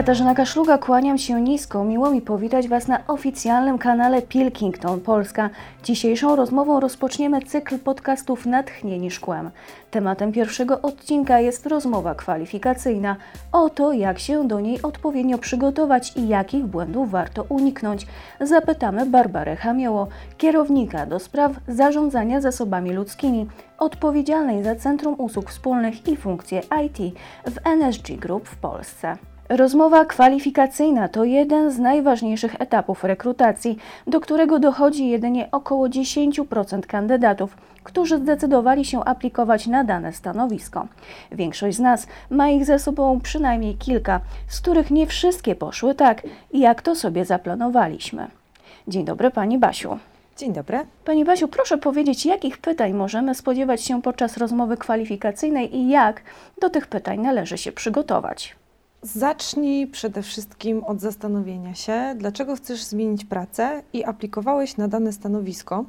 Katarzyna Kaszluga, kłaniam się nisko. Miło mi powitać Was na oficjalnym kanale Pilkington Polska. Dzisiejszą rozmową rozpoczniemy cykl podcastów Natchnieni Szkłem. Tematem pierwszego odcinka jest rozmowa kwalifikacyjna o to, jak się do niej odpowiednio przygotować i jakich błędów warto uniknąć. Zapytamy Barbarę Hamioło, kierownika do spraw zarządzania zasobami ludzkimi, odpowiedzialnej za Centrum Usług Wspólnych i funkcje IT w NSG Group w Polsce. Rozmowa kwalifikacyjna to jeden z najważniejszych etapów rekrutacji, do którego dochodzi jedynie około 10% kandydatów, którzy zdecydowali się aplikować na dane stanowisko. Większość z nas ma ich ze sobą przynajmniej kilka, z których nie wszystkie poszły tak, jak to sobie zaplanowaliśmy. Dzień dobry Pani Basiu. Dzień dobry. Pani Basiu, proszę powiedzieć, jakich pytań możemy spodziewać się podczas rozmowy kwalifikacyjnej i jak do tych pytań należy się przygotować? Zacznij przede wszystkim od zastanowienia się, dlaczego chcesz zmienić pracę i aplikowałeś na dane stanowisko,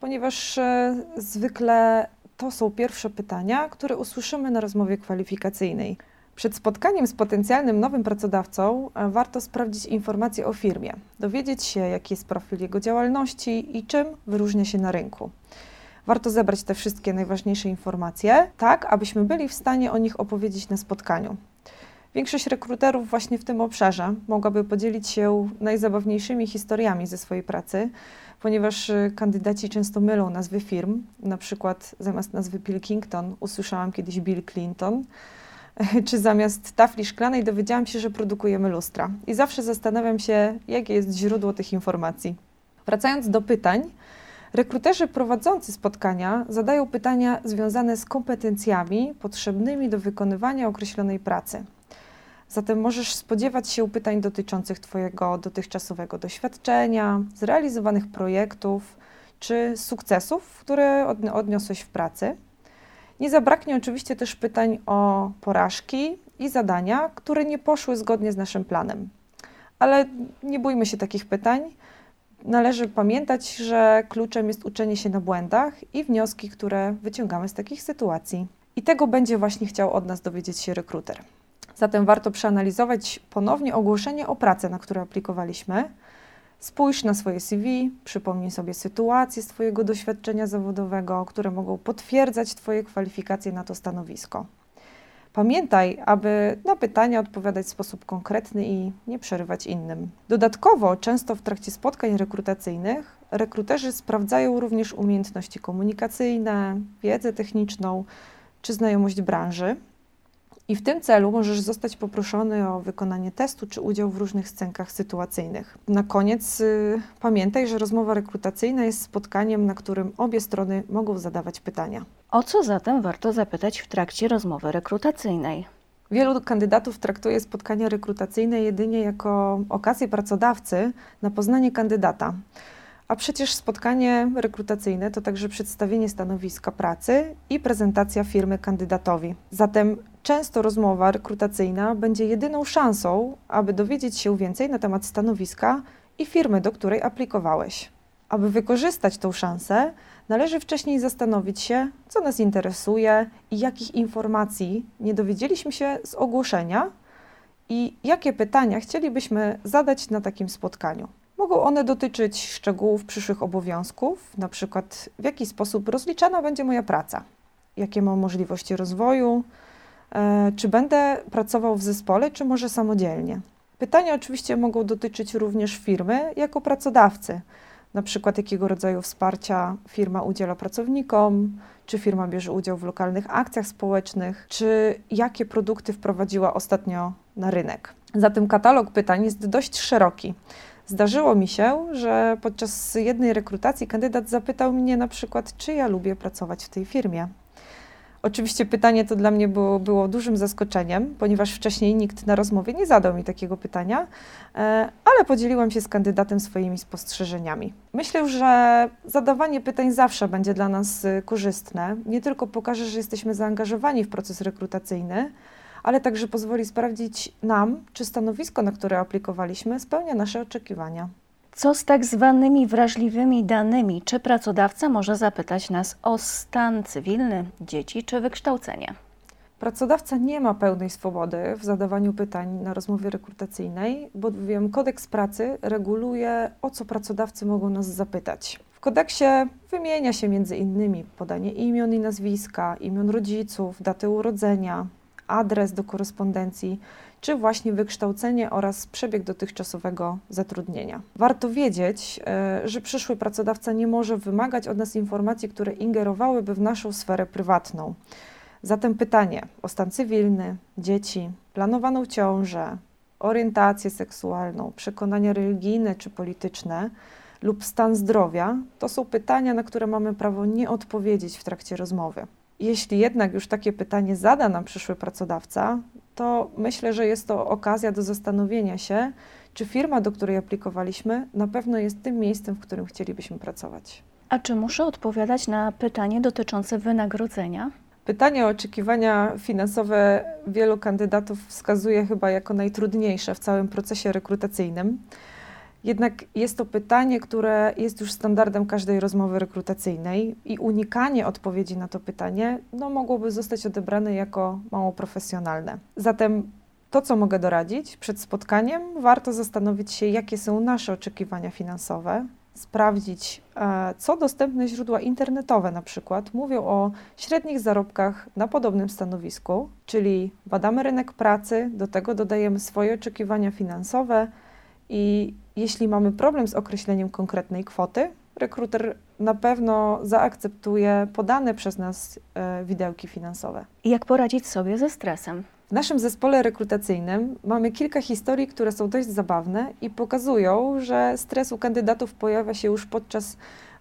ponieważ e, zwykle to są pierwsze pytania, które usłyszymy na rozmowie kwalifikacyjnej. Przed spotkaniem z potencjalnym nowym pracodawcą e, warto sprawdzić informacje o firmie, dowiedzieć się, jaki jest profil jego działalności i czym wyróżnia się na rynku. Warto zebrać te wszystkie najważniejsze informacje, tak abyśmy byli w stanie o nich opowiedzieć na spotkaniu. Większość rekruterów właśnie w tym obszarze mogłaby podzielić się najzabawniejszymi historiami ze swojej pracy, ponieważ y, kandydaci często mylą nazwy firm. Na przykład zamiast nazwy Pilkington usłyszałam kiedyś Bill Clinton, czy zamiast tafli szklanej dowiedziałam się, że produkujemy lustra. I zawsze zastanawiam się, jakie jest źródło tych informacji. Wracając do pytań, rekruterzy prowadzący spotkania zadają pytania związane z kompetencjami potrzebnymi do wykonywania określonej pracy. Zatem możesz spodziewać się pytań dotyczących Twojego dotychczasowego doświadczenia, zrealizowanych projektów czy sukcesów, które odniosłeś w pracy. Nie zabraknie oczywiście też pytań o porażki i zadania, które nie poszły zgodnie z naszym planem. Ale nie bójmy się takich pytań. Należy pamiętać, że kluczem jest uczenie się na błędach i wnioski, które wyciągamy z takich sytuacji. I tego będzie właśnie chciał od nas dowiedzieć się rekruter. Zatem warto przeanalizować ponownie ogłoszenie o pracę, na które aplikowaliśmy. Spójrz na swoje CV, przypomnij sobie sytuacje z Twojego doświadczenia zawodowego, które mogą potwierdzać Twoje kwalifikacje na to stanowisko. Pamiętaj, aby na pytania odpowiadać w sposób konkretny i nie przerywać innym. Dodatkowo, często w trakcie spotkań rekrutacyjnych, rekruterzy sprawdzają również umiejętności komunikacyjne, wiedzę techniczną czy znajomość branży. I w tym celu możesz zostać poproszony o wykonanie testu czy udział w różnych scenkach sytuacyjnych. Na koniec y, pamiętaj, że rozmowa rekrutacyjna jest spotkaniem, na którym obie strony mogą zadawać pytania. O co zatem warto zapytać w trakcie rozmowy rekrutacyjnej? Wielu kandydatów traktuje spotkanie rekrutacyjne jedynie jako okazję pracodawcy na poznanie kandydata. A przecież spotkanie rekrutacyjne to także przedstawienie stanowiska pracy i prezentacja firmy kandydatowi. Zatem często rozmowa rekrutacyjna będzie jedyną szansą, aby dowiedzieć się więcej na temat stanowiska i firmy, do której aplikowałeś. Aby wykorzystać tą szansę, należy wcześniej zastanowić się, co nas interesuje i jakich informacji nie dowiedzieliśmy się z ogłoszenia i jakie pytania chcielibyśmy zadać na takim spotkaniu. Mogą one dotyczyć szczegółów przyszłych obowiązków, na przykład w jaki sposób rozliczana będzie moja praca, jakie mam możliwości rozwoju, e, czy będę pracował w zespole, czy może samodzielnie. Pytania oczywiście mogą dotyczyć również firmy jako pracodawcy, na przykład jakiego rodzaju wsparcia firma udziela pracownikom, czy firma bierze udział w lokalnych akcjach społecznych, czy jakie produkty wprowadziła ostatnio na rynek. Zatem katalog pytań jest dość szeroki. Zdarzyło mi się, że podczas jednej rekrutacji kandydat zapytał mnie na przykład, czy ja lubię pracować w tej firmie. Oczywiście pytanie to dla mnie było, było dużym zaskoczeniem, ponieważ wcześniej nikt na rozmowie nie zadał mi takiego pytania, e, ale podzieliłam się z kandydatem swoimi spostrzeżeniami. Myślę, że zadawanie pytań zawsze będzie dla nas y, korzystne. Nie tylko pokaże, że jesteśmy zaangażowani w proces rekrutacyjny, ale także pozwoli sprawdzić nam, czy stanowisko, na które aplikowaliśmy, spełnia nasze oczekiwania. Co z tak zwanymi wrażliwymi danymi? Czy pracodawca może zapytać nas o stan cywilny, dzieci czy wykształcenie? Pracodawca nie ma pełnej swobody w zadawaniu pytań na rozmowie rekrutacyjnej, bowiem kodeks pracy reguluje, o co pracodawcy mogą nas zapytać. W kodeksie wymienia się między innymi podanie imion i nazwiska, imion rodziców, daty urodzenia, adres do korespondencji, czy właśnie wykształcenie oraz przebieg dotychczasowego zatrudnienia. Warto wiedzieć, e, że przyszły pracodawca nie może wymagać od nas informacji, które ingerowałyby w naszą sferę prywatną. Zatem pytanie o stan cywilny, dzieci, planowaną ciążę, orientację seksualną, przekonania religijne czy polityczne lub stan zdrowia to są pytania, na które mamy prawo nie odpowiedzieć w trakcie rozmowy. Jeśli jednak już takie pytanie zada nam przyszły pracodawca, to myślę, że jest to okazja do zastanowienia się, czy firma, do której aplikowaliśmy, na pewno jest tym miejscem, w którym chcielibyśmy pracować. A czy muszę odpowiadać na pytanie dotyczące wynagrodzenia? Pytanie o oczekiwania finansowe wielu kandydatów wskazuje chyba jako najtrudniejsze w całym procesie rekrutacyjnym. Jednak jest to pytanie, które jest już standardem każdej rozmowy rekrutacyjnej i unikanie odpowiedzi na to pytanie no, mogłoby zostać odebrane jako mało profesjonalne. Zatem to, co mogę doradzić przed spotkaniem, warto zastanowić się, jakie są nasze oczekiwania finansowe, sprawdzić, e, co dostępne źródła internetowe na przykład mówią o średnich zarobkach na podobnym stanowisku, czyli badamy rynek pracy, do tego dodajemy swoje oczekiwania finansowe i jeśli mamy problem z określeniem konkretnej kwoty, rekruter na pewno zaakceptuje podane przez nas e, widełki finansowe. I jak poradzić sobie ze stresem? W naszym zespole rekrutacyjnym mamy kilka historii, które są dość zabawne i pokazują, że stres u kandydatów pojawia się już podczas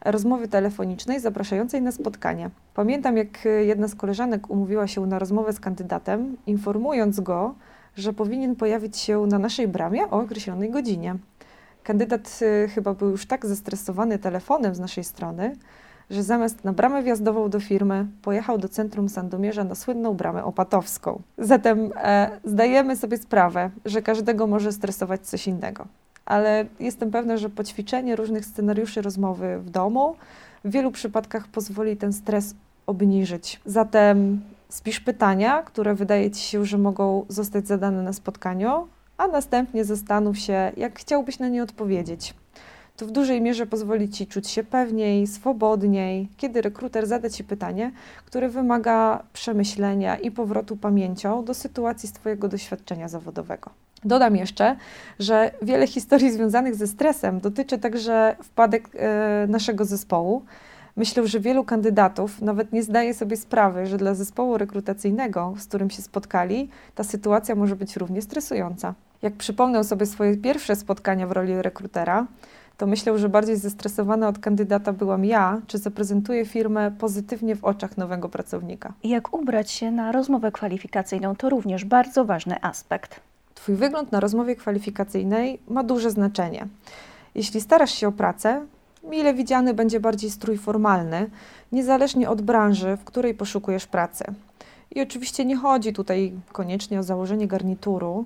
rozmowy telefonicznej zapraszającej na spotkanie. Pamiętam, jak jedna z koleżanek umówiła się na rozmowę z kandydatem, informując go, że powinien pojawić się na naszej bramie o określonej godzinie. Kandydat y, chyba był już tak zestresowany telefonem z naszej strony, że zamiast na bramę wjazdową do firmy pojechał do centrum Sandomierza na słynną bramę opatowską. Zatem e, zdajemy sobie sprawę, że każdego może stresować coś innego. Ale jestem pewna, że poćwiczenie różnych scenariuszy rozmowy w domu w wielu przypadkach pozwoli ten stres obniżyć. Zatem spisz pytania, które wydaje Ci się, że mogą zostać zadane na spotkaniu, a następnie zastanów się, jak chciałbyś na nie odpowiedzieć. To w dużej mierze pozwoli Ci czuć się pewniej, swobodniej, kiedy rekruter zada Ci pytanie, które wymaga przemyślenia i powrotu pamięcią do sytuacji z Twojego doświadczenia zawodowego. Dodam jeszcze, że wiele historii związanych ze stresem dotyczy także wpadek e, naszego zespołu. Myślę, że wielu kandydatów nawet nie zdaje sobie sprawy, że dla zespołu rekrutacyjnego, z którym się spotkali, ta sytuacja może być równie stresująca. Jak przypomnę sobie swoje pierwsze spotkania w roli rekrutera, to myślę, że bardziej zestresowana od kandydata byłam ja, czy zaprezentuję firmę pozytywnie w oczach nowego pracownika. Jak ubrać się na rozmowę kwalifikacyjną to również bardzo ważny aspekt. Twój wygląd na rozmowie kwalifikacyjnej ma duże znaczenie. Jeśli starasz się o pracę, mile widziany będzie bardziej strój formalny, niezależnie od branży, w której poszukujesz pracy. I oczywiście nie chodzi tutaj koniecznie o założenie garnituru,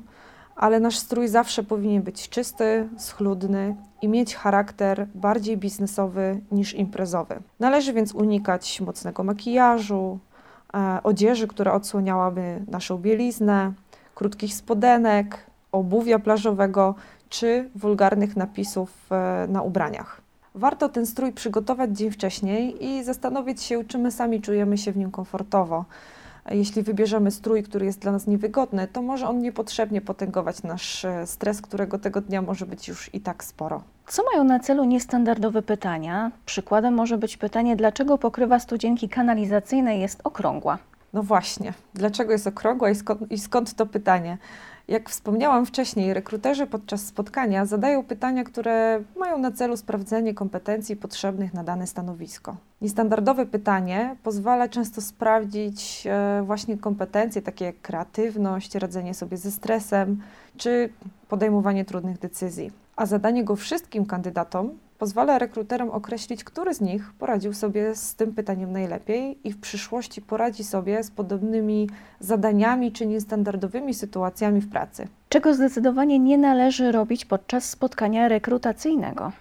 ale nasz strój zawsze powinien być czysty, schludny i mieć charakter bardziej biznesowy niż imprezowy. Należy więc unikać mocnego makijażu, e, odzieży, która odsłaniałaby naszą bieliznę, krótkich spodenek, obuwia plażowego czy wulgarnych napisów e, na ubraniach. Warto ten strój przygotować dzień wcześniej i zastanowić się, czy my sami czujemy się w nim komfortowo. Jeśli wybierzemy strój, który jest dla nas niewygodny, to może on niepotrzebnie potęgować nasz e, stres, którego tego dnia może być już i tak sporo. Co mają na celu niestandardowe pytania? Przykładem może być pytanie, dlaczego pokrywa studzienki kanalizacyjnej jest okrągła? No właśnie, dlaczego jest okrągła i skąd, i skąd to pytanie? Jak wspomniałam wcześniej, rekruterzy podczas spotkania zadają pytania, które mają na celu sprawdzenie kompetencji potrzebnych na dane stanowisko. Niestandardowe pytanie pozwala często sprawdzić e, właśnie kompetencje takie jak kreatywność, radzenie sobie ze stresem czy podejmowanie trudnych decyzji. A zadanie go wszystkim kandydatom pozwala rekruterom określić, który z nich poradził sobie z tym pytaniem najlepiej i w przyszłości poradzi sobie z podobnymi zadaniami czy niestandardowymi sytuacjami w pracy. Czego zdecydowanie nie należy robić podczas spotkania rekrutacyjnego?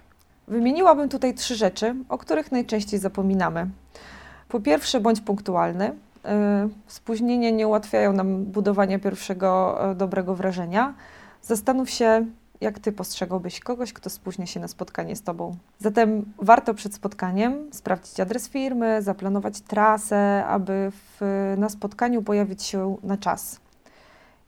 Wymieniłabym tutaj trzy rzeczy, o których najczęściej zapominamy. Po pierwsze, bądź punktualny. spóźnienie nie ułatwiają nam budowania pierwszego e, dobrego wrażenia. Zastanów się, jak ty postrzegałbyś kogoś, kto spóźnia się na spotkanie z tobą. Zatem warto przed spotkaniem sprawdzić adres firmy, zaplanować trasę, aby w, na spotkaniu pojawić się na czas.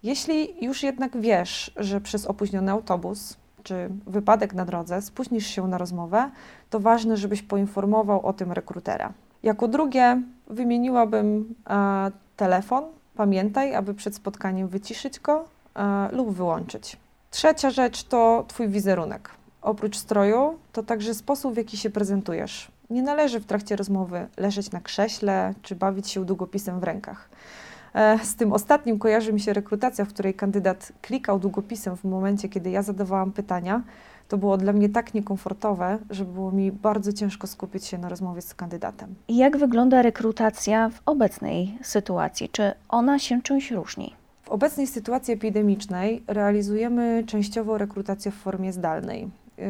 Jeśli już jednak wiesz, że przez opóźniony autobus czy wypadek na drodze spóźnisz się na rozmowę, to ważne, żebyś poinformował o tym rekrutera. Jako drugie wymieniłabym e, telefon. Pamiętaj, aby przed spotkaniem wyciszyć go e, lub wyłączyć. Trzecia rzecz to Twój wizerunek. Oprócz stroju, to także sposób, w jaki się prezentujesz. Nie należy w trakcie rozmowy leżeć na krześle czy bawić się długopisem w rękach. E, z tym ostatnim kojarzy mi się rekrutacja, w której kandydat klikał długopisem w momencie, kiedy ja zadawałam pytania. To było dla mnie tak niekomfortowe, że było mi bardzo ciężko skupić się na rozmowie z kandydatem. Jak wygląda rekrutacja w obecnej sytuacji? Czy ona się czymś różni? W obecnej sytuacji epidemicznej realizujemy częściowo rekrutację w formie zdalnej.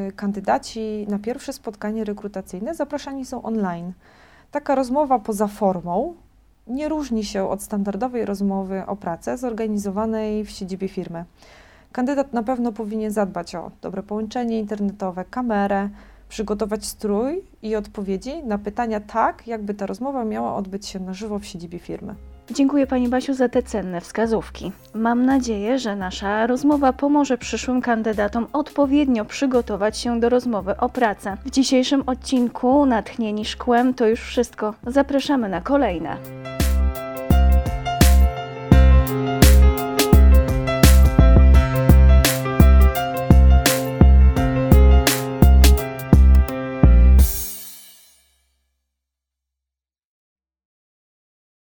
Y, kandydaci na pierwsze spotkanie rekrutacyjne zapraszani są online. Taka rozmowa poza formą nie różni się od standardowej rozmowy o pracę zorganizowanej w siedzibie firmy. Kandydat na pewno powinien zadbać o dobre połączenie internetowe, kamerę, przygotować strój i odpowiedzi na pytania tak, jakby ta rozmowa miała odbyć się na żywo w siedzibie firmy. Dziękuję Pani Basiu za te cenne wskazówki. Mam nadzieję, że nasza rozmowa pomoże przyszłym kandydatom odpowiednio przygotować się do rozmowy o pracę. W dzisiejszym odcinku Natchnieni Szkłem to już wszystko. Zapraszamy na kolejne.